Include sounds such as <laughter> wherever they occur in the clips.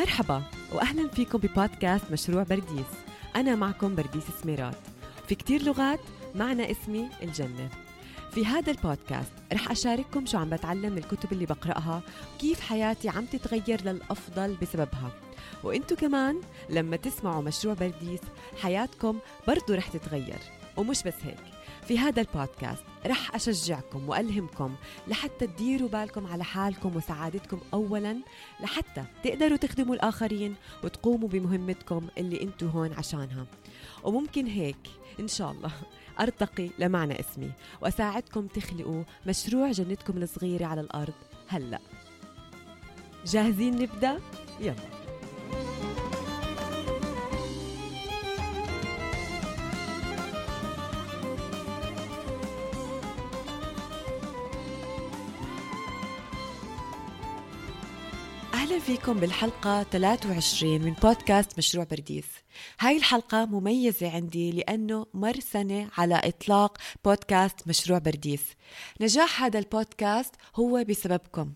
مرحبا واهلا فيكم ببودكاست مشروع برديس. أنا معكم برديس سميرات. في كتير لغات معنى اسمي الجنة. في هذا البودكاست رح أشارككم شو عم بتعلم من الكتب اللي بقرأها وكيف حياتي عم تتغير للأفضل بسببها. وإنتو كمان لما تسمعوا مشروع برديس حياتكم برضو رح تتغير. ومش بس هيك. في هذا البودكاست رح أشجعكم وألهمكم لحتى تديروا بالكم على حالكم وسعادتكم أولا لحتى تقدروا تخدموا الآخرين وتقوموا بمهمتكم اللي انتو هون عشانها. وممكن هيك إن شاء الله أرتقي لمعنى اسمي وأساعدكم تخلقوا مشروع جنتكم الصغيرة على الأرض هلأ. جاهزين نبدأ؟ يلا. فيكم بالحلقة 23 من بودكاست مشروع برديس هاي الحلقة مميزة عندي لأنه مر سنة على إطلاق بودكاست مشروع برديس نجاح هذا البودكاست هو بسببكم.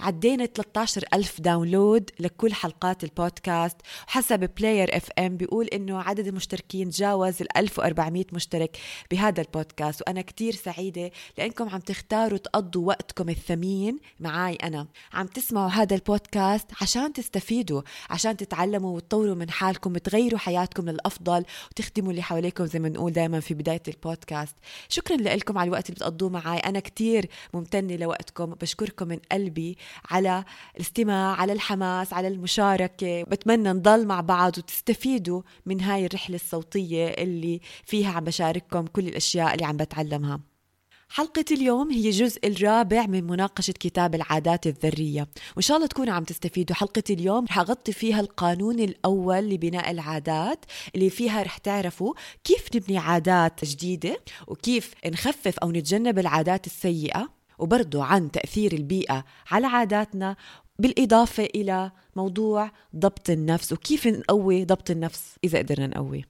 عدينا 13 ألف download لكل حلقات البودكاست. وحسب Player FM بيقول إنه عدد المشتركين تجاوز ال 1400 مشترك بهذا البودكاست. وأنا كتير سعيدة لإنكم عم تختاروا تقضوا وقتكم الثمين معي أنا. عم تسمعوا هذا البودكاست عشان تستفيدوا عشان تتعلموا وتطوروا من حالكم وتغيروا حياتكم للأفضل وتخدموا اللي حواليكم زي ما نقول دائما في بداية البودكاست. شكرا لكم على الوقت اللي بتقضوه معي أنا كتير ممتنة لوقتكم. بشكركم من قلبي. على الاستماع على الحماس على المشاركة. بتمنى نضل مع بعض وتستفيدوا من هاي الرحلة الصوتية اللي فيها عم بشارككم كل الأشياء اللي عم بتعلمها. حلقة اليوم هي الجزء الرابع من مناقشة كتاب العادات الذرية. وإن شاء الله تكونوا عم تستفيدوا. حلقة اليوم رح أغطي فيها القانون الأول لبناء العادات اللي فيها رح تعرفوا كيف نبني عادات جديدة وكيف نخفف أو نتجنب العادات السيئة. وبرضو عن تأثير البيئة على عاداتنا بالإضافة إلى موضوع ضبط النفس وكيف نقوي ضبط النفس إذا قدرنا نقوي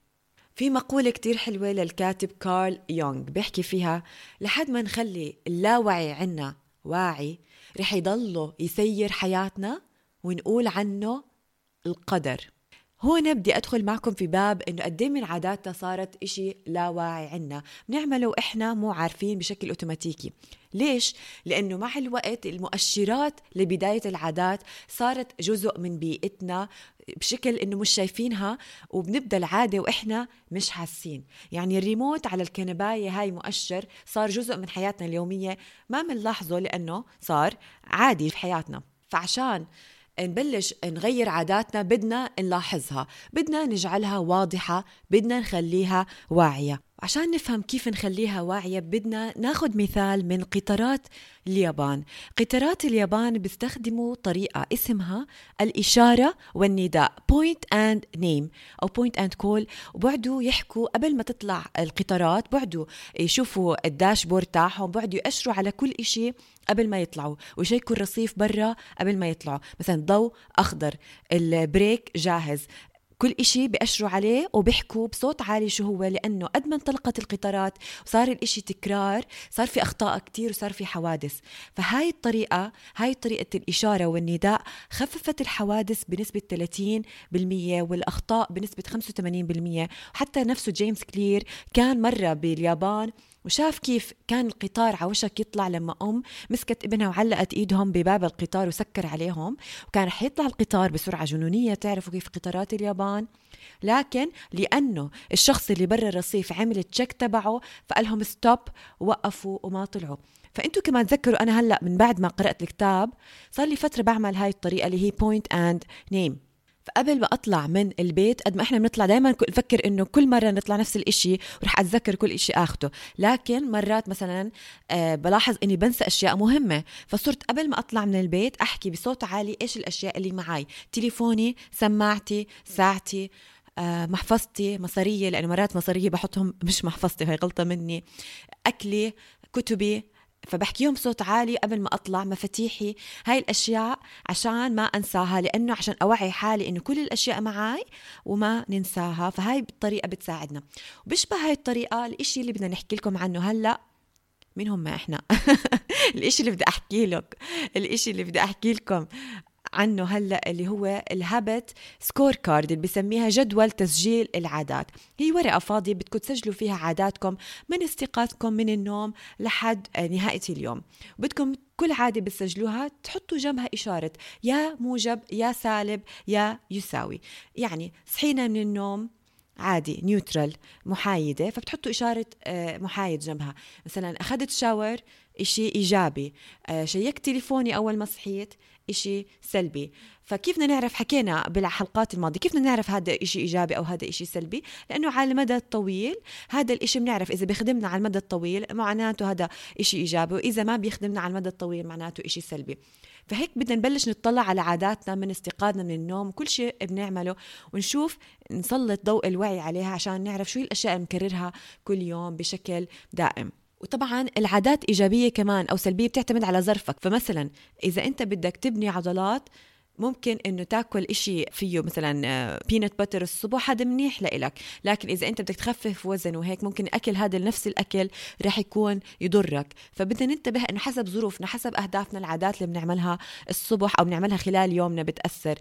في مقولة كتير حلوة للكاتب كارل يونغ بيحكي فيها لحد ما نخلي اللاوعي عنا واعي رح يضله يسير حياتنا ونقول عنه القدر. هون بدي أدخل معكم في باب إنه قد إيه من عاداتنا صارت إشي لا واعي عنا. بنعمله وإحنا مو عارفين بشكل أوتوماتيكي. ليش؟ لأنه مع الوقت المؤشرات لبداية العادات صارت جزء من بيئتنا بشكل إنه مش شايفينها وبنبدأ العادة وإحنا مش حاسين. يعني الريموت على الكنباية هاي مؤشر صار جزء من حياتنا اليومية ما بنلاحظه لأنه صار عادي في حياتنا. فعشان نبلش نغير عاداتنا بدنا نلاحظها بدنا نجعلها واضحة بدنا نخليها واعية. عشان نفهم كيف نخليها واعية بدنا ناخد مثال من قطارات اليابان. قطارات اليابان بيستخدموا طريقة اسمها الإشارة والنداء point and name أو point and call. وبعدوا يحكوا قبل ما تطلع القطارات بعدوا يشوفوا الداشبورد تاعهم بعدوا يأشروا على كل إشي قبل ما يطلعوا. ويشيكوا الرصيف برا قبل ما يطلعوا. مثلا ضوء أخضر البريك جاهز. كل إشي بأشروا عليه وبيحكوا بصوت عالي شو هو لأنه قد ما انطلقت القطارات وصار الإشي تكرار صار في أخطاء كتير وصار في حوادث. فهاي الطريقة هاي طريقة الإشارة والنداء خففت الحوادث بنسبة 30% والأخطاء بنسبة 85% وحتى نفسه جيمس كلير كان مرة باليابان وشاف كيف كان القطار على وشك يطلع لما أم مسكت ابنها وعلقت إيدهم بباب القطار وسكر عليهم وكان رح يطلع القطار بسرعة جنونية تعرفوا كيف قطارات اليابان؟ لكن لأنه الشخص اللي برا الرصيف عمل ال check تبعه فقال لهم stop وقفوا وما طلعوا. فأنتوا كمان تذكروا أنا هلأ من بعد ما قرأت الكتاب صار لي فترة بعمل هاي الطريقة اللي هي point and name فقبل ما أطلع من البيت قد ما إحنا بنطلع دائما نفكر إنه كل مرة نطلع نفس الإشي ورح أتذكر كل إشي آخده. لكن مرات مثلا آه بلاحظ إني بنسى أشياء مهمة. فصرت قبل ما أطلع من البيت أحكي بصوت عالي إيش الأشياء اللي معي تليفوني سماعتي ساعتي آه محفظتي مصارية لأنه مرات مصارية بحطهم مش محفظتي هاي غلطة مني. أكلي كتبي فبحكيهم بصوت عالي قبل ما أطلع مفاتيحي. هاي الأشياء عشان ما أنساها لأنه عشان أوعي حالي إنه كل الأشياء معي وما ننساها. فهاي الطريقة بتساعدنا. وبشبه هاي الطريقة الإشي اللي بدنا نحكي لكم عنه هلأ. مين هم إحنا؟ <laughs> الإشي اللي بدي أحكي لك. الإشي اللي بدي أحكي لكم. عنه هلا اللي هو ال habit score card اللي بسميها جدول تسجيل العادات. هي ورقة فاضية بدكم تسجلوا فيها عاداتكم من استيقاظكم من النوم لحد نهاية اليوم. بدكم كل عادة بتسجلوها تحطوا جنبها إشارة يا موجب يا سالب يا يساوي. يعني صحينا من النوم عادي neutral محايدة فبتحطوا إشارة آه، محايد جنبها. مثلا أخذت شاور إشي إيجابي. آه، شيكت تليفوني أول ما صحيت إشي سلبي. فكيف بدنا نعرف حكينا بالحلقات الماضية كيف بدنا نعرف هذا إشي إيجابي أو هذا إشي سلبي؟ لأنه على المدى الطويل هذا الإشي بنعرف إذا بيخدمنا على المدى الطويل معناته هذا إشي إيجابي وإذا ما بيخدمنا على المدى الطويل معناته إشي سلبي. فهيك بدنا نبلش نطلع على عاداتنا من استيقاظنا من النوم كل شيء بنعمله ونشوف نسلط ضوء الوعي عليها عشان نعرف شو الأشياء اللي نكررها كل يوم بشكل دائم. وطبعا العادات إيجابية كمان أو سلبية بتعتمد على ظرفك. فمثلا إذا أنت بدك تبني عضلات ممكن إنه تاكل إشي فيه مثلا بينت آه، باتر الصبح هذا منيح لإلك. لكن إذا أنت بدك تخفف وزن وهيك ممكن أكل هذا نفس الأكل رح يكون يضرك. فبدنا ننتبه إنه حسب ظروفنا حسب أهدافنا العادات اللي بنعملها الصبح أو بنعملها خلال يومنا بتأثر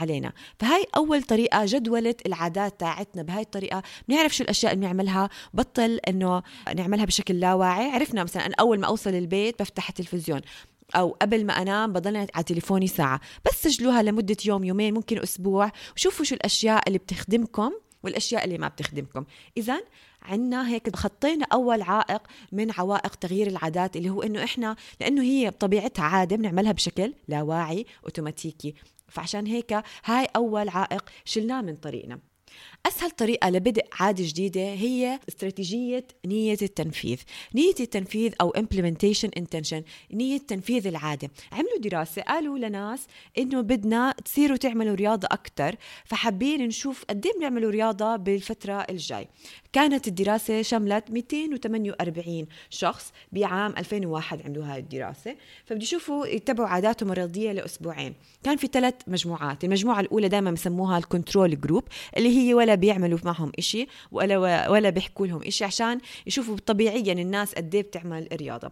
علينا. فهاي أول طريقة جدولة العادات تاعتنا. بهاي الطريقة بنعرف شو الأشياء اللي بنعملها. بطل إنه نعملها بشكل لا واعي عرفنا مثلا أنا أول ما أوصل البيت بفتح التلفزيون. أو قبل ما أنام بضل على تليفوني ساعة. بس سجلوها لمدة يوم يومين ممكن أسبوع. وشوفوا شو الأشياء اللي بتخدمكم والأشياء اللي ما بتخدمكم. اذا عنا هيك خطينا أول عائق من عوائق تغيير العادات اللي هو إنه إحنا لأنه هي بطبيعتها عادة بنعملها بشكل لا واعي أوتوماتيكي. فعشان هيك هاي أول عائق شلناه من طريقنا. أسهل طريقة لبدء عادة جديدة هي استراتيجية نية التنفيذ. نية التنفيذ أو implementation intention نية تنفيذ العادة. عملوا دراسة قالوا لناس إنه بدنا تصيروا تعملوا رياضة أكثر فحابين نشوف قد إيه بنعملوا رياضة بالفترة الجاي. كانت الدراسة شملت 248 شخص بعام 2001 عملوا هاي الدراسة. فبدي يشوفوا يتبعوا عاداتهم الرياضية لأسبوعين. كان في ثلاث مجموعات المجموعة الأولى دائما بسموها ال control group اللي هي ولا بيعملوا معهم إشي ولا ولا بيحكوا لهم إشي عشان يشوفوا طبيعيا الناس قد إيه بتعمل رياضة.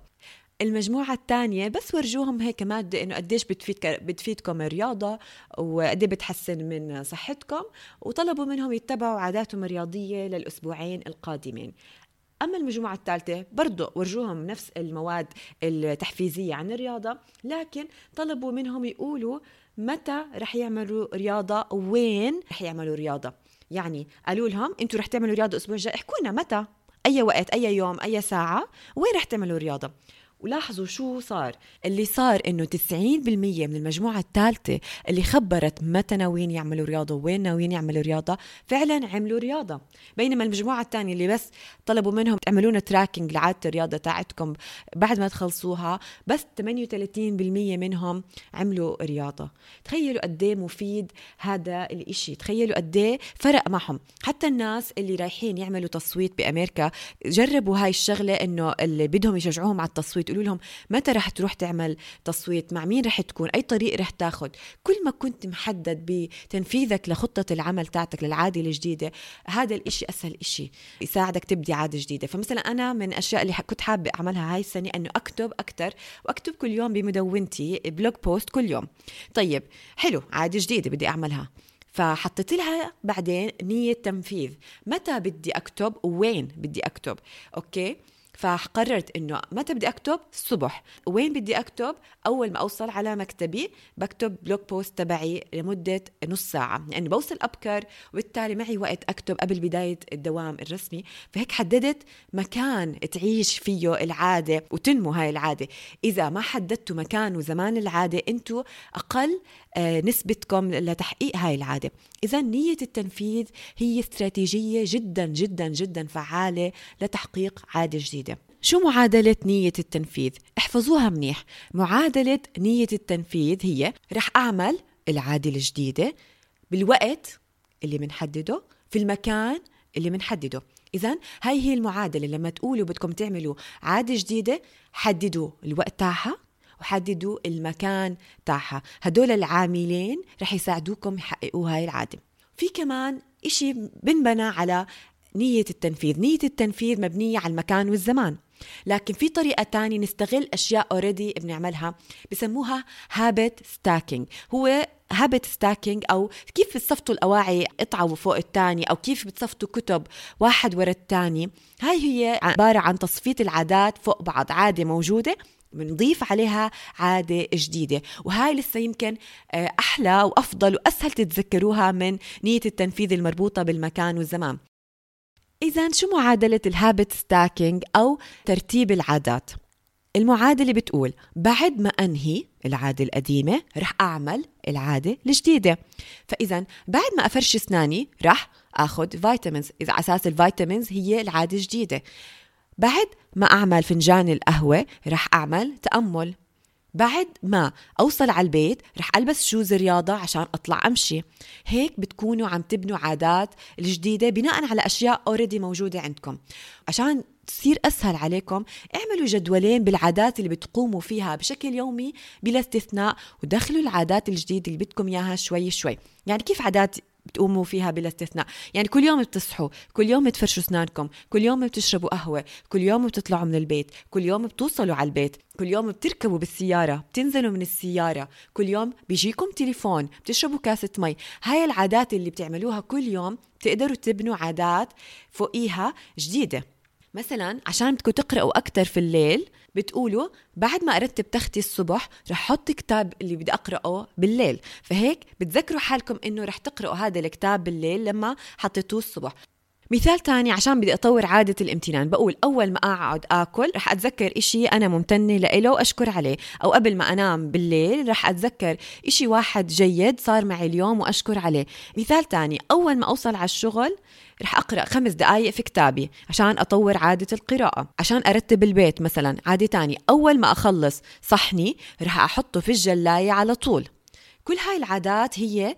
المجموعة الثانية بس ورجوهم هيك مادة إنه قديش بتفيد بتفيدكم الرياضة وقد إيه بتحسن من صحتكم وطلبوا منهم يتبعوا عاداتهم الرياضية للأسبوعين القادمين. أما المجموعة الثالثة برضو ورجوهم نفس المواد التحفيزية عن الرياضة لكن طلبوا منهم يقولوا متى رح يعملوا رياضة وين رح يعملوا رياضة. يعني قالوا لهم أنتم رح تعملوا رياضة الأسبوع الجاي. احكوا متى؟ أي وقت أي يوم أي ساعة؟ وين رح تعملوا رياضة؟ ولاحظوا شو صار. اللي صار إنه 90% من المجموعة الثالثة اللي خبرت متى ناويين يعملوا رياضة وين ناويين يعملوا رياضة فعلا عملوا رياضة. بينما المجموعة الثانية اللي بس طلبوا منهم تعملون تراكنج لعادة الرياضة تاعتكم بعد ما تخلصوها بس 38% منهم عملوا رياضة. تخيلوا قد إيه مفيد هذا الإشي. تخيلوا قد إيه فرق معهم. حتى الناس اللي رايحين يعملوا تصويت بأمريكا جربوا هاي الشغلة إنه اللي بدهم يشجعوهم على التصويت يقولوا لهم متى رح تروح تعمل تصويت؟ مع مين رح تكون؟ أي طريق رح تاخذ كل ما كنت محدد بتنفيذك لخطة العمل تاعتك للعادة الجديدة هذا الإشي أسهل إشي يساعدك تبدي عادة جديدة. فمثلا أنا من الأشياء اللي كنت حابة أعملها هاي السنة إنه أكتب أكثر وأكتب كل يوم بمدونتي blog post كل يوم. طيب حلو عادة جديدة بدي أعملها. فحطيت لها بعدين نية تنفيذ. متى بدي أكتب؟ وين بدي أكتب؟ okay؟ فقررت إنه متى بدي أكتب الصبح وين بدي أكتب؟ أول ما أوصل على مكتبي بكتب blog post تبعي لمدة نص ساعة لأنه يعني بوصل أبكر وبالتالي معي وقت أكتب قبل بداية الدوام الرسمي. فهيك حددت مكان تعيش فيه العادة وتنمو هاي العادة. إذا ما حددتوا مكان وزمان العادة أنتم أقل آه، نسبتكم لتحقيق هاي العادة. إذا نية التنفيذ هي استراتيجية جدا جدا جدا فعالة لتحقيق عادة جديدة. شو معادلة نية التنفيذ؟ احفظوها منيح. معادلة نية التنفيذ هي رح أعمل العادة الجديدة بالوقت اللي منحدده في المكان اللي منحدده. إذا هاي هي المعادلة. لما تقولوا بدكم تعملوا عادة جديدة حددوا الوقت تاعها وحددوا المكان تاعها. هدول العاملين رح يساعدوكم يحققوا هاي العادة. في كمان إشي بنبنى على نية التنفيذ. نية التنفيذ مبنية على المكان والزمان. لكن في طريقة تانية نستغل أشياء اوريدي بنعملها بسموها habit stacking هو habit stacking أو كيف بتصفطوا الأواعي قطعه فوق الثانية أو كيف بتصفطوا كتب واحد ورا الثاني هاي هي عبارة عن تصفيط العادات فوق بعض عادة موجودة بنضيف عليها عادة جديدة. وهاي لسه يمكن آه، أحلى وأفضل وأسهل تتذكروها من نية التنفيذ المربوطة بالمكان والزمان. إذا شو معادلة ال habit stacking أو ترتيب العادات؟ المعادلة بتقول بعد ما أنهي العادة القديمة رح أعمل العادة الجديدة. فإذا بعد ما أفرش أسناني رح أخذ vitamins إذا على أساس ال vitamins هي العادة الجديدة. بعد ما أعمل فنجان القهوة رح أعمل تأمل. بعد ما أوصل على البيت رح ألبس shoes رياضة عشان أطلع أمشي. هيك بتكونوا عم تبنوا عادات الجديدة بناء على أشياء already موجودة عندكم. عشان تصير أسهل عليكم اعملوا جدولين بالعادات اللي بتقوموا فيها بشكل يومي بلا استثناء ودخلوا العادات الجديدة اللي بدكم إياها شوي شوي. يعني كيف عادات بتقوموا فيها بلا استثناء. يعني كل يوم بتصحوا كل يوم بتفرشوا اسنانكم كل يوم بتشربوا قهوة كل يوم بتطلعوا من البيت كل يوم بتوصلوا على البيت كل يوم بتركبوا بالسيارة بتنزلوا من السيارة كل يوم بيجيكم تليفون بتشربوا كاسة مي. هاي العادات اللي بتعملوها كل يوم بتقدروا تبنوا عادات فوقيها جديدة. مثلا عشان بدكم تقرأوا أكثر في الليل بتقولوا بعد ما أرتب تختي الصبح رح أحط كتاب اللي بدي أقرأه بالليل. فهيك بتذكروا حالكم إنه رح تقرأوا هذا الكتاب بالليل لما حطيتوه الصبح. مثال تاني عشان بدي أطور عادة الامتنان. بقول أول ما أقعد آكل رح أتذكر إشي أنا ممتنة لإله وأشكر عليه. أو قبل ما أنام بالليل رح أتذكر إشي واحد جيد صار معي اليوم وأشكر عليه. مثال تاني أول ما أوصل على الشغل رح أقرأ خمس دقايق في كتابي عشان أطور عادة القراءة. عشان أرتب البيت مثلا عادة تاني أول ما أخلص صحني رح أحطه في الجلاية على طول. كل هاي العادات هي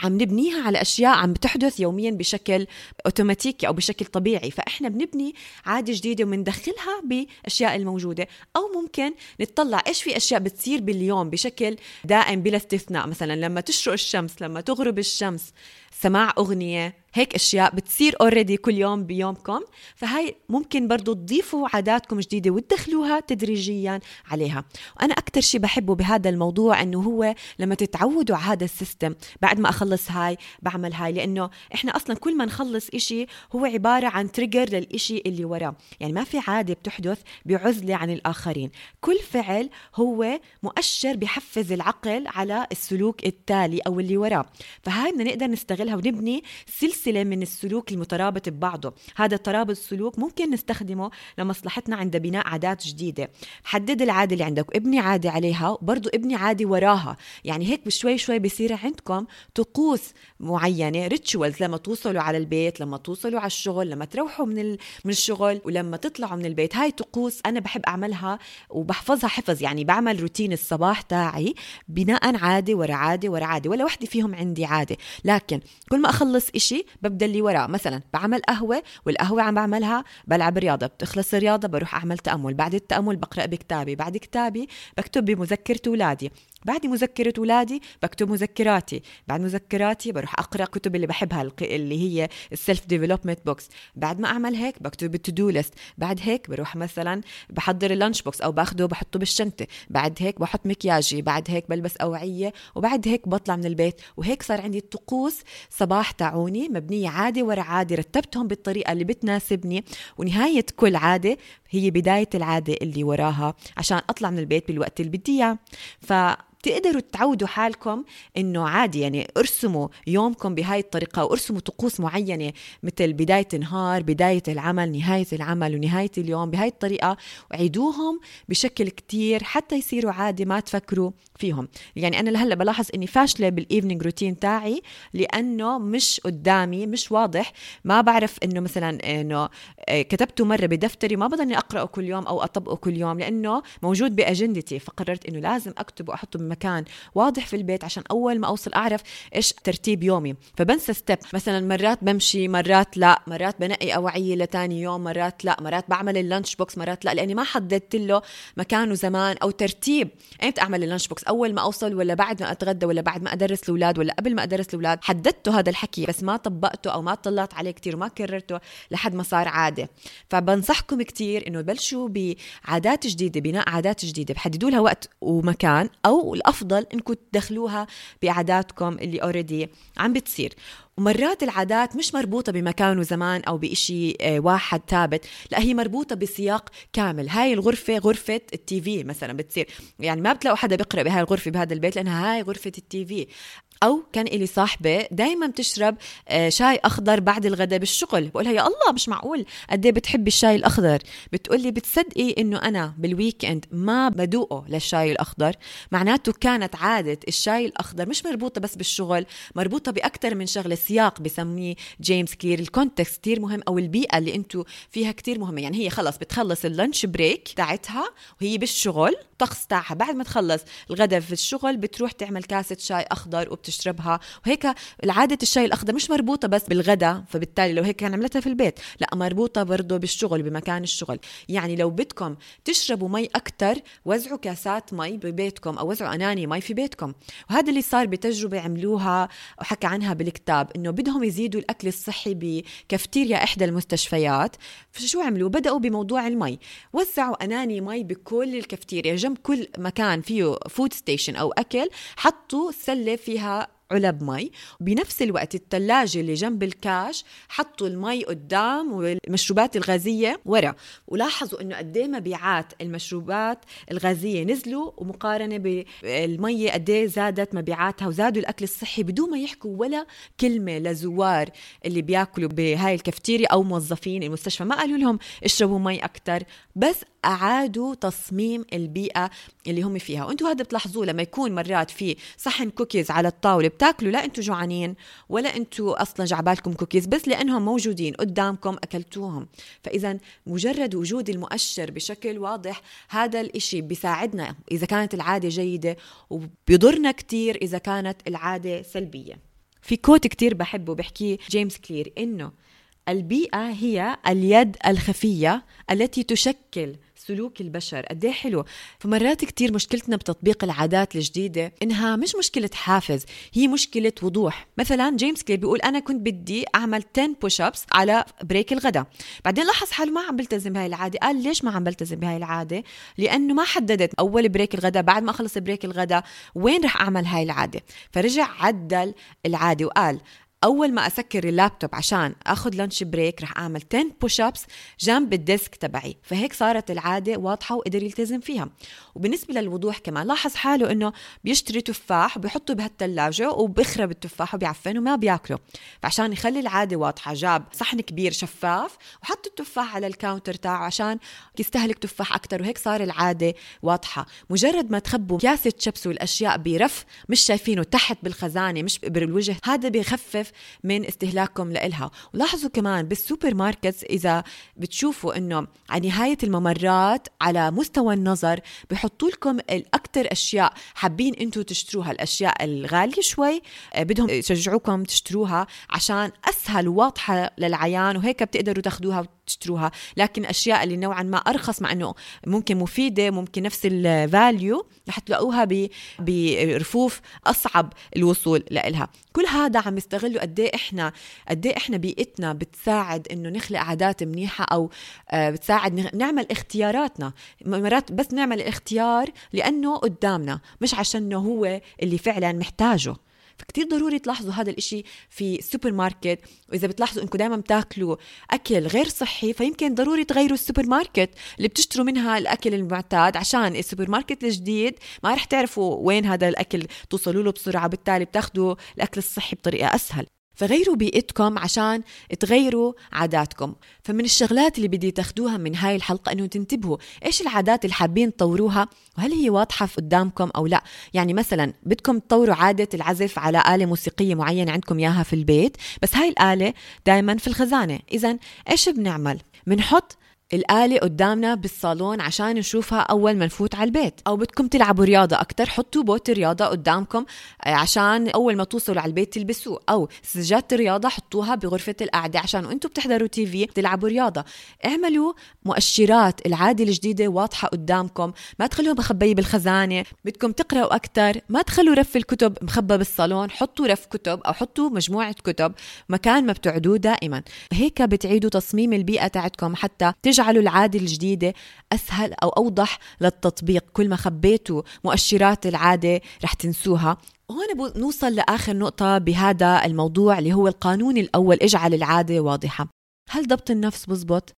عم نبنيها على أشياء عم بتحدث يوميا بشكل أوتوماتيكي أو بشكل طبيعي. فإحنا بنبني عادة جديدة وبندخلها باشياء الموجودة. أو ممكن نطلع إيش في أشياء بتصير باليوم بشكل دائم بلا استثناء. مثلا لما تشرق الشمس لما تغرب الشمس. سماع أغنية هيك أشياء بتصير already كل يوم بيومكم. فهاي ممكن برضو تضيفوا عاداتكم جديدة وتدخلوها تدريجيا عليها. وأنا أكثر شيء بحبه بهذا الموضوع إنه هو لما تتعودوا على هذا ال system بعد ما أخلص هاي بعمل هاي. لأنه إحنا أصلا كل ما نخلص إشي هو عبارة عن trigger للإشي اللي وراه. يعني ما في عادة بتحدث بعزلة عن الآخرين. كل فعل هو مؤشر بحفز العقل على السلوك التالي أو اللي وراه. فهاي بدنا نقدر نستغلها ونبني سلسلة سلسلة من السلوك المترابط ببعضه. هذا الترابط السلوك ممكن نستخدمه لمصلحتنا عند بناء عادات جديدة. حدد العادة اللي عندك وابني عادة عليها وبرضو ابني عادة وراها. يعني هيك بشوي شوي بصير عندكم طقوس معينة rituals لما توصلوا على البيت لما توصلوا على الشغل لما تروحوا من من الشغل ولما تطلعوا من البيت. هاي طقوس أنا بحب أعملها وبحفظها حفظ. يعني بعمل روتين الصباح تاعي بناء عادة ورا عادة ورا عادة ولا وحدة فيهم عندي عادة. لكن كل ما أخلص إشي ببدأ اللي وراه. مثلا بعمل قهوة والقهوة عم بعملها بلعب رياضة. بتخلص الرياضة بروح أعمل تأمل. بعد التأمل بقرأ بكتابي. بعد كتابي بكتب بمذكرة اولادي بعد مذكرة أولادي بكتب مذكراتي. بعد مذكراتي بروح أقرأ كتب اللي بحبها اللي هي ال self development books بعد ما أعمل هيك بكتب ال to do list بعد هيك بروح مثلا بحضر ال lunch box أو باخده بحطه بالشنطة. بعد هيك بحط مكياجي. بعد هيك بلبس أوعية. وبعد هيك بطلع من البيت. وهيك صار عندي الطقوس صباح تاعوني مبنية عادة ورا عادة رتبتهم بالطريقة اللي بتناسبني. ونهاية كل عادة هي بداية العادة اللي وراها عشان أطلع من البيت بالوقت اللي بدي إياه. ف تقدروا تعودوا حالكم إنه عادي يعني ارسموا يومكم بهاي الطريقة وارسموا طقوس معينة مثل بداية النهار بداية العمل نهاية العمل ونهاية اليوم بهاي الطريقة وعيدوهم بشكل كتير حتى يصيروا عادي ما تفكروا فيهم. يعني أنا لهلأ بلاحظ إني فاشلة بالايفنينج روتين تاعي لأنه مش قدامي مش واضح. ما بعرف إنه مثلا إنه آه، كتبته مرة بدفتري ما بضلني أقرأه كل يوم أو أطبقه كل يوم لأنه موجود بأجندتي. فقررت إنه لازم أكتبه واحطه مكان واضح في البيت عشان أول ما أوصل أعرف إيش ترتيب يومي. فبنسى step مثلا مرات بمشي مرات لا. مرات بنقي أوعية لتاني يوم مرات لا. مرات بعمل ال lunch box مرات لا. لأني ما حددت له مكان وزمان أو ترتيب. ايمتى أعمل ال lunch box أول ما أوصل ولا بعد ما أتغدى ولا بعد ما أدرس الأولاد ولا قبل ما أدرس الأولاد حددته هذا الحكي بس ما طبقته أو ما طلعت عليه كثير وما كررته لحد ما صار عادة. فبنصحكم كثير إنه بلشوا بعادات جديدة بناء عادات جديدة. بحددوا لها وقت ومكان أو الأفضل إنكم تدخلوها بعاداتكم اللي already عم بتصير. ومرات العادات مش مربوطة بمكان وزمان أو بإشي آه، واحد ثابت لا هي مربوطة بسياق كامل. هاي الغرفة غرفة ال TV مثلا بتصير. يعني ما بتلاقوا حدا بيقرأ بهاي الغرفة بهذا البيت لأنها هاي غرفة ال TV. أو كان إلي صاحبة دائما بتشرب آه، شاي أخضر بعد الغداء بالشغل. بقولها يا الله مش معقول. قد إيه بتحبي الشاي الأخضر؟ بتقولي بتصدقي إنه أنا بال weekend ما بدوقه للشاي الأخضر. معناته كانت عادة الشاي الأخضر مش مربوطة بس بالشغل مربوطة باكثر من شغلة سياق بسميه جيمس كلير ال context كثير مهم أو البيئة اللي أنتم فيها كثير مهمة. يعني هي خلص بتخلص ال lunch break تاعتها وهي بالشغل الطقس تاعها بعد ما تخلص الغداء في الشغل بتروح تعمل كاسة شاي أخضر وبتشربها وهيك العادة الشاي الأخضر مش مربوطة بس بالغداء فبالتالي لو هيك كان عملتها في البيت. لا مربوطة برضه بالشغل بمكان الشغل. يعني لو بدكم تشربوا مي أكثر وزعوا كاسات مي ببيتكم أو وزعوا قناني مي في بيتكم. وهذا اللي صار بتجربة عملوها وحكى عنها بالكتاب إنه بدهم يزيدوا الأكل الصحي بكافتيريا إحدى المستشفيات. فشو عملوا؟ بدأوا بموضوع المي. وزعوا قناني مي بكل الكافتيريا جنب كل مكان فيه food station أو أكل حطوا سلة فيها علب مي. وبنفس الوقت الثلاجة اللي جنب الكاش حطوا المي قدام والمشروبات الغازية ورا. ولاحظوا إنه قد إيه مبيعات المشروبات الغازية نزلوا ومقارنة بالمية قد إيه زادت مبيعاتها وزادوا الأكل الصحي بدون ما يحكوا ولا كلمة لزوار اللي بياكلوا بهاي الكافتيريا أو موظفين المستشفى. ما قالوا لهم اشربوا مي أكثر بس أعادوا تصميم البيئة اللي هم فيها. وأنتم هذا بتلاحظوه لما يكون مرات في صحن كوكيز على الطاولة بتاكلوا لا أنتم جوعانين ولا أنتم أصلا جعبالكم كوكيز بس لأنهم موجودين قدامكم أكلتوهم. فاذا مجرد وجود المؤشر بشكل واضح هذا الإشي بيساعدنا إذا كانت العادة جيدة وبيضرنا كثير إذا كانت العادة سلبية. في quote كتير بحبه بحكيه جيمس كلير إنه البيئة هي اليد الخفية التي تشكل سلوك البشر قد إيه حلو؟ فمرات كتير مشكلتنا بتطبيق العادات الجديدة إنها مش مشكلة حافز هي مشكلة وضوح. مثلا جيمس كلير بيقول أنا كنت بدي أعمل 10 push ups على break الغداء بعدين لاحظ حاله ما عم بلتزم بهاي العادة. قال ليش ما عم بلتزم بهاي العادة؟ لأنه ما حددت أول break الغداء بعد ما أخلص break الغداء وين رح أعمل هاي العادة؟ فرجع عدل العادة وقال أول ما أسكر اللابتوب عشان أخذ lunch break رح أعمل 10 push ups جنب ال desk تبعي. فهيك صارت العادة واضحة وقدر يلتزم فيها. وبالنسبة للوضوح كمان لاحظ حاله إنه بيشتري تفاح وبيحطه بهالثلاجه وبيخرب التفاح وبيعفن وما بياكله. فعشان يخلي العادة واضحة جاب صحن كبير شفاف وحط التفاح على ال counter تاعه عشان يستهلك تفاح أكثر وهيك صار العادة واضحة. مجرد ما تخبوا كاسة شيبس والأشياء برف مش شايفينه تحت بالخزانة مش بالوجه هذا بيخفف من استهلاككم لإلها. ولاحظوا كمان بال supermarkets إذا بتشوفوا إنه على نهاية الممرات على مستوى النظر بحطوا لكم الأكثر أشياء حابين أنتم تشتروها. الأشياء الغالية شوي آه، بدهم يشجعوكم تشتروها عشان أسهل وواضحة للعيان وهيك بتقدروا تاخذوها تشتروها لكن أشياء اللي نوعا ما أرخص مع إنه ممكن مفيدة ممكن نفس الفاليو رح تلاقوها برفوف أصعب الوصول لها كل هذا عم يستغلوا قد إيه إحنا قد إيه إحنا بيئتنا بتساعد إنه نخلق عادات منيحة أو آه، بتساعد نعمل اختياراتنا. مرات بس نعمل الاختيار لأنه قدامنا مش عشانه هو اللي فعلا محتاجه. فكتير ضروري تلاحظوا هذا الإشي في السوبر ماركت وإذا بتلاحظوا إنكم دائما بتاكلوا أكل غير صحي فيمكن ضروري تغيروا السوبر ماركت اللي بتشتروا منها الأكل المعتاد عشان السوبر ماركت الجديد ما رح تعرفوا وين هذا الأكل توصلوا له بسرعة بالتالي بتاخذوا الأكل الصحي بطريقة أسهل. فغيروا بيئتكم عشان تغيروا عاداتكم. فمن الشغلات اللي بدي تاخدوها من هاي الحلقة إنه تنتبهوا إيش العادات اللي حابين تطوروها وهل هي واضحة قدامكم أو لا. يعني مثلا بدكم تطوروا عادة العزف على آلة موسيقية معينة عندكم إياها في البيت بس هاي الآلة دائما في الخزانة. اذا إيش بنعمل؟ بنحط الآلة قدامنا بالصالون عشان نشوفها أول ما نفوت على البيت. أو بدكم تلعبوا رياضة أكتر حطوا بوت الرياضة قدامكم آه، عشان أول ما توصلوا على البيت تلبسوه. أو سجادة الرياضة حطوها بغرفة القعدة عشان وأنتم بتحضروا TV تلعبوا رياضة. اعملوا مؤشرات العادة الجديدة واضحة قدامكم. ما تخلوها مخبية بالخزانة. بدكم تقرأوا أكتر ما تخلوا رف الكتب مخبى بالصالون. حطوا رف كتب أو حطوا مجموعة كتب مكان ما بتعدوه دائما. هيك بتعيدوا تصميم البيئة تاعتكم حتى تجعلوا العادة الجديدة أسهل أو أوضح للتطبيق. كل ما خبيتوا مؤشرات العادة رح تنسوها. هون نوصل لآخر نقطة بهذا الموضوع اللي هو القانون الأول. اجعل العادة واضحة. هل ضبط النفس بزبط؟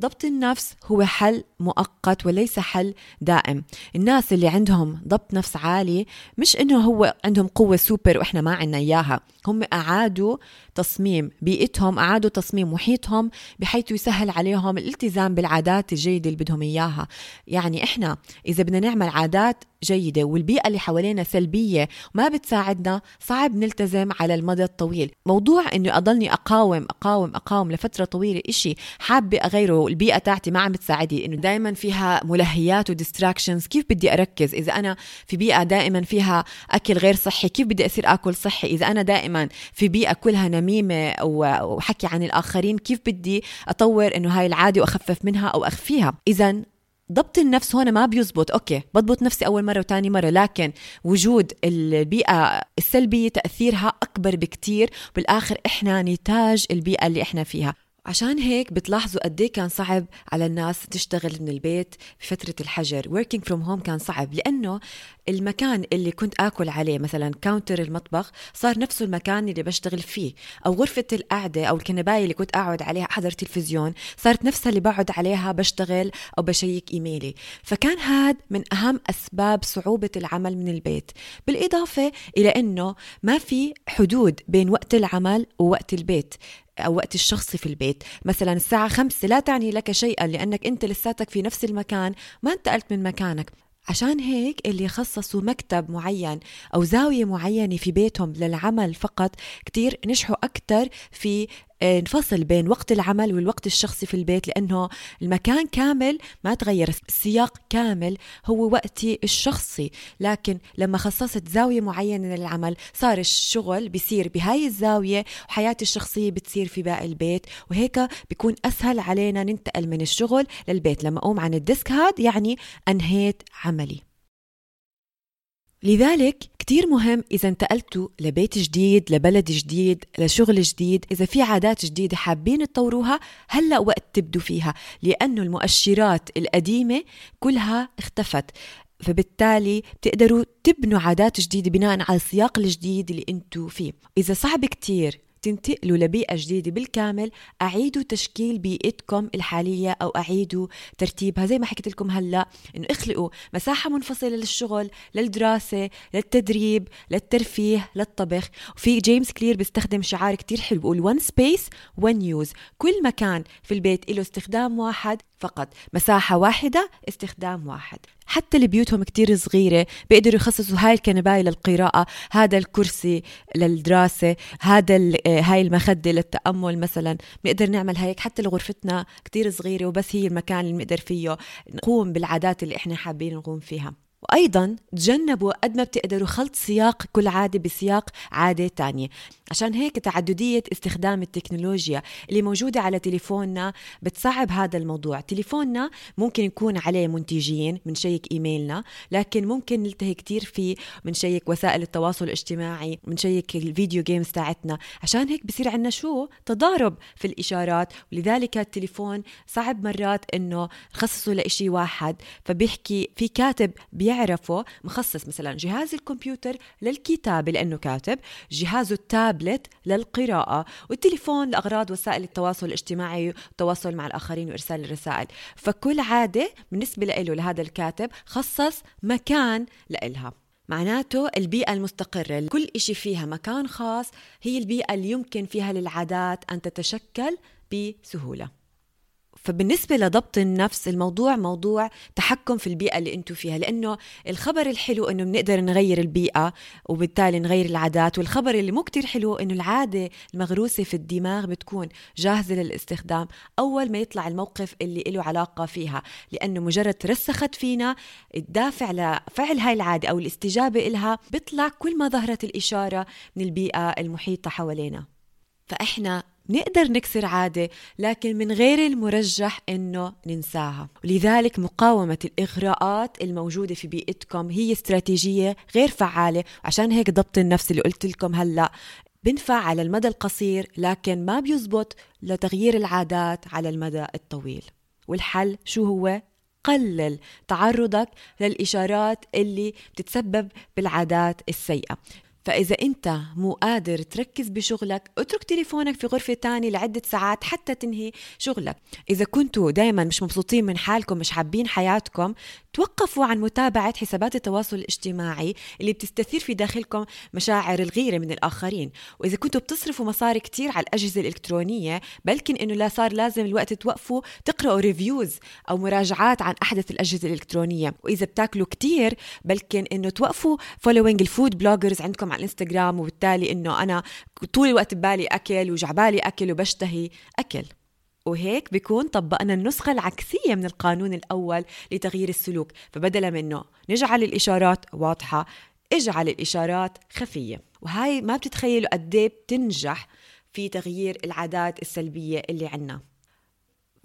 ضبط النفس هو حل مؤقت وليس حل دائم. الناس اللي عندهم ضبط نفس عالي مش إنه هو عندهم قوة سوبر وإحنا ما عنا إياها. هم أعادوا تصميم بيئتهم أعادوا تصميم محيطهم بحيث يسهل عليهم الالتزام بالعادات الجيدة اللي بدهم إياها. يعني إحنا إذا بدنا نعمل عادات جيدة والبيئة اللي حوالينا سلبية وما بتساعدنا صعب نلتزم على المدى الطويل. موضوع انه أضلني أقاوم أقاوم أقاوم لفترة طويلة إشي حابة أغيره البيئة تاعتي ما عم بتساعدني إنه دائما فيها ملهيات وديستراكشنز. كيف بدي أركز؟ إذا أنا في بيئة دائما فيها أكل غير صحي كيف بدي أصير آكل صحي؟ إذا أنا دائما في بيئة كلها نميمة وحكي عن الآخرين كيف بدي أطور إنه هاي العادة وأخفف منها أو أخفيها؟ اذا ضبط النفس هون ما بيزبط. أوكي بضبط نفسي أول مرة وثاني مرة لكن وجود البيئة السلبية تأثيرها أكبر بكتير. بالآخر إحنا نتاج البيئة اللي إحنا فيها. عشان هيك بتلاحظوا قد إيه كان صعب على الناس تشتغل من البيت بفترة الحجر. Working from home كان صعب لأنه المكان اللي كنت آكل عليه مثلا كاونتر المطبخ صار نفسه المكان اللي بشتغل فيه. أو غرفة القعدة أو الكنباية اللي كنت أقعد عليها أحضر تلفزيون صارت نفسها اللي بقعد عليها بشتغل أو بشيك إيميلي. فكان هذا من أهم أسباب صعوبة العمل من البيت. بالإضافة إلى أنه ما في حدود بين وقت العمل ووقت البيت. أو وقت الشخصي في البيت. مثلا الساعة خمسة لا تعني لك شيئا لأنك أنت لساتك في نفس المكان ما انتقلت من مكانك. عشان هيك اللي خصصوا مكتب معين أو زاوية معينة في بيتهم للعمل فقط كتير نجحوا أكتر في نفصل بين وقت العمل والوقت الشخصي في البيت لأنه المكان كامل ما تغير السياق كامل هو وقتي الشخصي. لكن لما خصصت زاوية معينة للعمل صار الشغل بيصير بهاي الزاوية وحياتي الشخصية بتصير في باقي البيت وهيك بيكون أسهل علينا ننتقل من الشغل للبيت. لما أقوم عن الديسك هاد يعني أنهيت عملي. لذلك كتير مهم إذا انتقلتوا لبيت جديد لبلد جديد لشغل جديد إذا في عادات جديدة حابين تطوروها هلأ وقت تبدوا فيها لأنه المؤشرات القديمة كلها اختفت. فبالتالي بتقدروا تبنوا عادات جديدة بناء على السياق الجديد اللي أنتوا فيه. إذا صعب كتير تنتقلوا لبيئة جديدة بالكامل. أعيدوا تشكيل بيئتكم الحالية أو أعيدوا ترتيبها. زي ما حكيت لكم هلأ إنه اخلقوا مساحة منفصلة للشغل للدراسة للتدريب للترفيه للطبخ. وفي جيمس كلير بيستخدم شعار كتير حلو بيقول one space one use. كل مكان في البيت له استخدام واحد. فقط. مساحة واحدة استخدام واحد. حتى اللي بيوتهم كتير صغيرة بيقدروا يخصصوا هاي الكنباية للقراءة هذا الكرسي للدراسة هذا هاي المخدة للتأمل مثلا. بنقدر نعمل هيك حتى لو غرفتنا كتير صغيرة وبس هي المكان اللي بنقدر فيه نقوم بالعادات اللي إحنا حابين نقوم فيها. وأيضا تجنبوا قد ما بتقدروا خلط سياق كل عادة بسياق عادة تانية. عشان هيك تعددية استخدام التكنولوجيا اللي موجودة على تليفوننا بتصعب هذا الموضوع. تليفوننا ممكن يكون عليه منتجين من شيك إيميلنا لكن ممكن نلتهي كتير فيه من شيك وسائل التواصل الاجتماعي من شيك الفيديو جيمز تاعتنا. عشان هيك بصير عندنا شو؟ تضارب في الإشارات. ولذلك التليفون صعب مرات إنه نخصصه لإشي واحد. فبيحكي في كاتب بيعرفه مخصص مثلا جهاز الكمبيوتر للكتابة لأنه كاتب جهازه التاب التابلت للقراءة والتليفون لأغراض وسائل التواصل الاجتماعي والتواصل مع الآخرين وإرسال الرسائل. فكل عادة بالنسبة له لهذا الكاتب خصص مكان لإلها. معناته البيئة المستقرة كل إشي فيها مكان خاص هي البيئة اللي يمكن فيها للعادات أن تتشكل بسهولة. فبالنسبة لضبط النفس الموضوع موضوع تحكم في البيئة اللي أنتم فيها لأنه الخبر الحلو أنه بنقدر نغير البيئة وبالتالي نغير العادات والخبر اللي مو كتير حلو أنه العادة المغروسة في الدماغ بتكون جاهزة للاستخدام أول ما يطلع الموقف اللي له علاقة فيها لأنه مجرد ترسخت فينا الدافع لفعل هاي العادة أو الاستجابة إلها بيطلع كل ما ظهرت الإشارة من البيئة المحيطة حوالينا. فإحنا نقدر نكسر عادة لكن من غير المرجح إنه ننساها. ولذلك مقاومة الإغراءات الموجودة في بيئتكم هي استراتيجية غير فعالة. عشان هيك ضبط النفس اللي قلت لكم هلأ. بنفع على المدى القصير لكن ما بيزبط لتغيير العادات على المدى الطويل. والحل شو هو؟ قلل تعرضك للإشارات اللي بتتسبب بالعادات السيئة. فإذا أنت مو قادر تركز بشغلك اترك تليفونك في غرفة تانية لعدة ساعات حتى تنهي شغلك. إذا كنتوا دايما مش مبسوطين من حالكم مش حابين حياتكم توقفوا عن متابعة حسابات التواصل الاجتماعي اللي بتستثير في داخلكم مشاعر الغيرة من الآخرين. وإذا كنتوا بتصرفوا مصاري كتير على الأجهزة الإلكترونية بلكن إنه لا صار لازم الوقت توقفوا تقرأوا reviews أو مراجعات عن أحدث الأجهزة الإلكترونية. وإذا بتاكلوا كتير بلكن إنه توقفوا following ال food bloggers عندكم على الانستغرام وبالتالي إنه أنا طول الوقت ببالي أكل وجعبالي أكل وبشتهي أكل. وهيك بيكون طبقنا النسخة العكسية من القانون الأول لتغيير السلوك. فبدلا منه نجعل الإشارات واضحة اجعل الإشارات خفية. وهاي ما بتتخيلوا قد إيه بتنجح في تغيير العادات السلبية اللي عنا.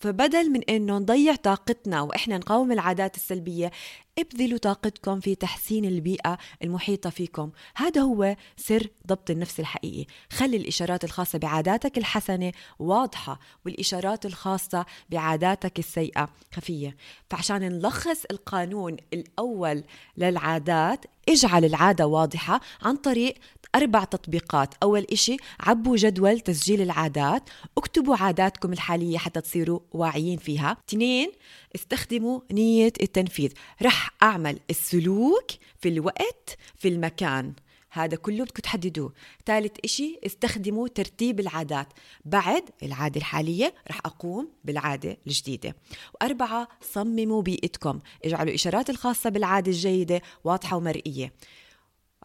فبدل من انه نضيع طاقتنا وإحنا نقاوم العادات السلبية ابذلوا طاقتكم في تحسين البيئة المحيطة فيكم. هذا هو سر ضبط النفس الحقيقي. خلي الإشارات الخاصة بعاداتك الحسنة واضحة والإشارات الخاصة بعاداتك السيئة خفية. فعشان نلخص القانون الأول للعادات اجعل العادة واضحة عن طريق أربع تطبيقات. أول إشي عبوا جدول تسجيل العادات. اكتبوا عاداتكم الحالية حتى تصيروا واعيين فيها. اثنين استخدموا نية التنفيذ. رح أعمل السلوك في الوقت في المكان. هذا كله بدكم تحددوه. ثالث إشي استخدموا ترتيب العادات. بعد العادة الحالية رح أقوم بالعادة الجديدة. وأربعة صمموا بيئتكم. اجعلوا الإشارات الخاصة بالعادة الجيدة واضحة ومرئية.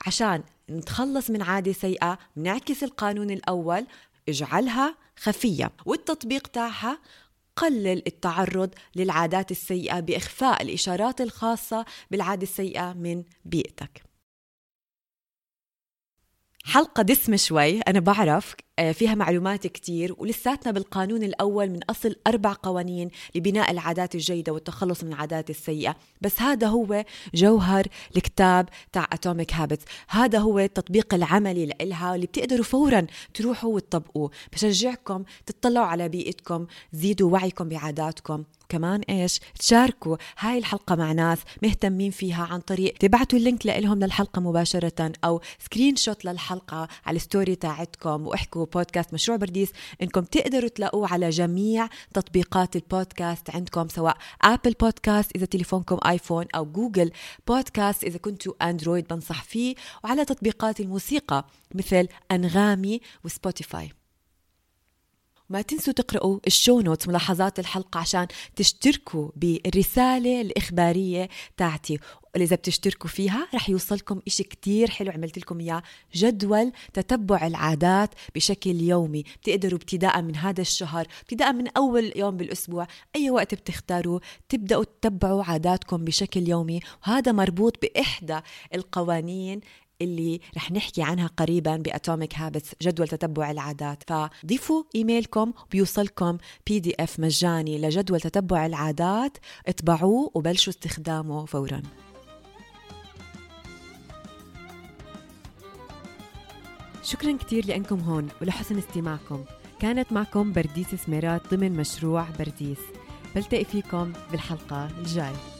عشان نتخلص من عادة سيئة بنعكس القانون الأول اجعلها خفية. والتطبيق تاعها قلل التعرض للعادات السيئة بإخفاء الإشارات الخاصة بالعادة السيئة من بيئتك. حلقة دسمة شوي أنا بعرف فيها معلومات كتير ولساتنا بالقانون الأول من أصل أربع قوانين لبناء العادات الجيدة والتخلص من العادات السيئة. بس هذا هو جوهر الكتاب تاع Atomic Habits هذا هو التطبيق العملي لإلها اللي بتقدروا فورا تروحوا وتطبقوه. بشجعكم تطلعوا على بيئتكم زيدوا وعيكم بعاداتكم. كمان إيش؟ تشاركوا هاي الحلقة مع ناس مهتمين فيها عن طريق تبعتوا ال link لهم للحلقة مباشرة أو screenshot للحلقة على ال story تاعتكم وإحكوا بودكاست مشروع برديس. إنكم تقدروا تلاقوه على جميع تطبيقات البودكاست عندكم سواء Apple Podcast إذا تليفونكم iPhone أو Google Podcast إذا كنتوا Android بنصح فيه. وعلى تطبيقات الموسيقى مثل أنغامي و Spotify ما تنسوا تقرأوا ال show notes ملاحظات الحلقة عشان تشتركوا بالرسالة الإخبارية تاعتي. إذا بتشتركوا فيها رح يوصلكم إشي كتير حلو عملت لكم إياه جدول تتبع العادات بشكل يومي. بتقدروا ابتداء من هذا الشهر ابتداء من أول يوم بالأسبوع أي وقت بتختاروا تبدأوا تتبعوا عاداتكم بشكل يومي. وهذا مربوط بإحدى القوانين اللي رح نحكي عنها قريبا ب Atomic Habits جدول تتبع العادات. فضيفوا إيميلكم بيوصلكم PDF مجاني لجدول تتبع العادات. اطبعوه وبلشوا استخدامه فورا. شكرا كثير لأنكم هون ولحسن استماعكم. كانت معكم برديس سميرات ضمن مشروع برديس. بلتقي فيكم بالحلقة الجاي.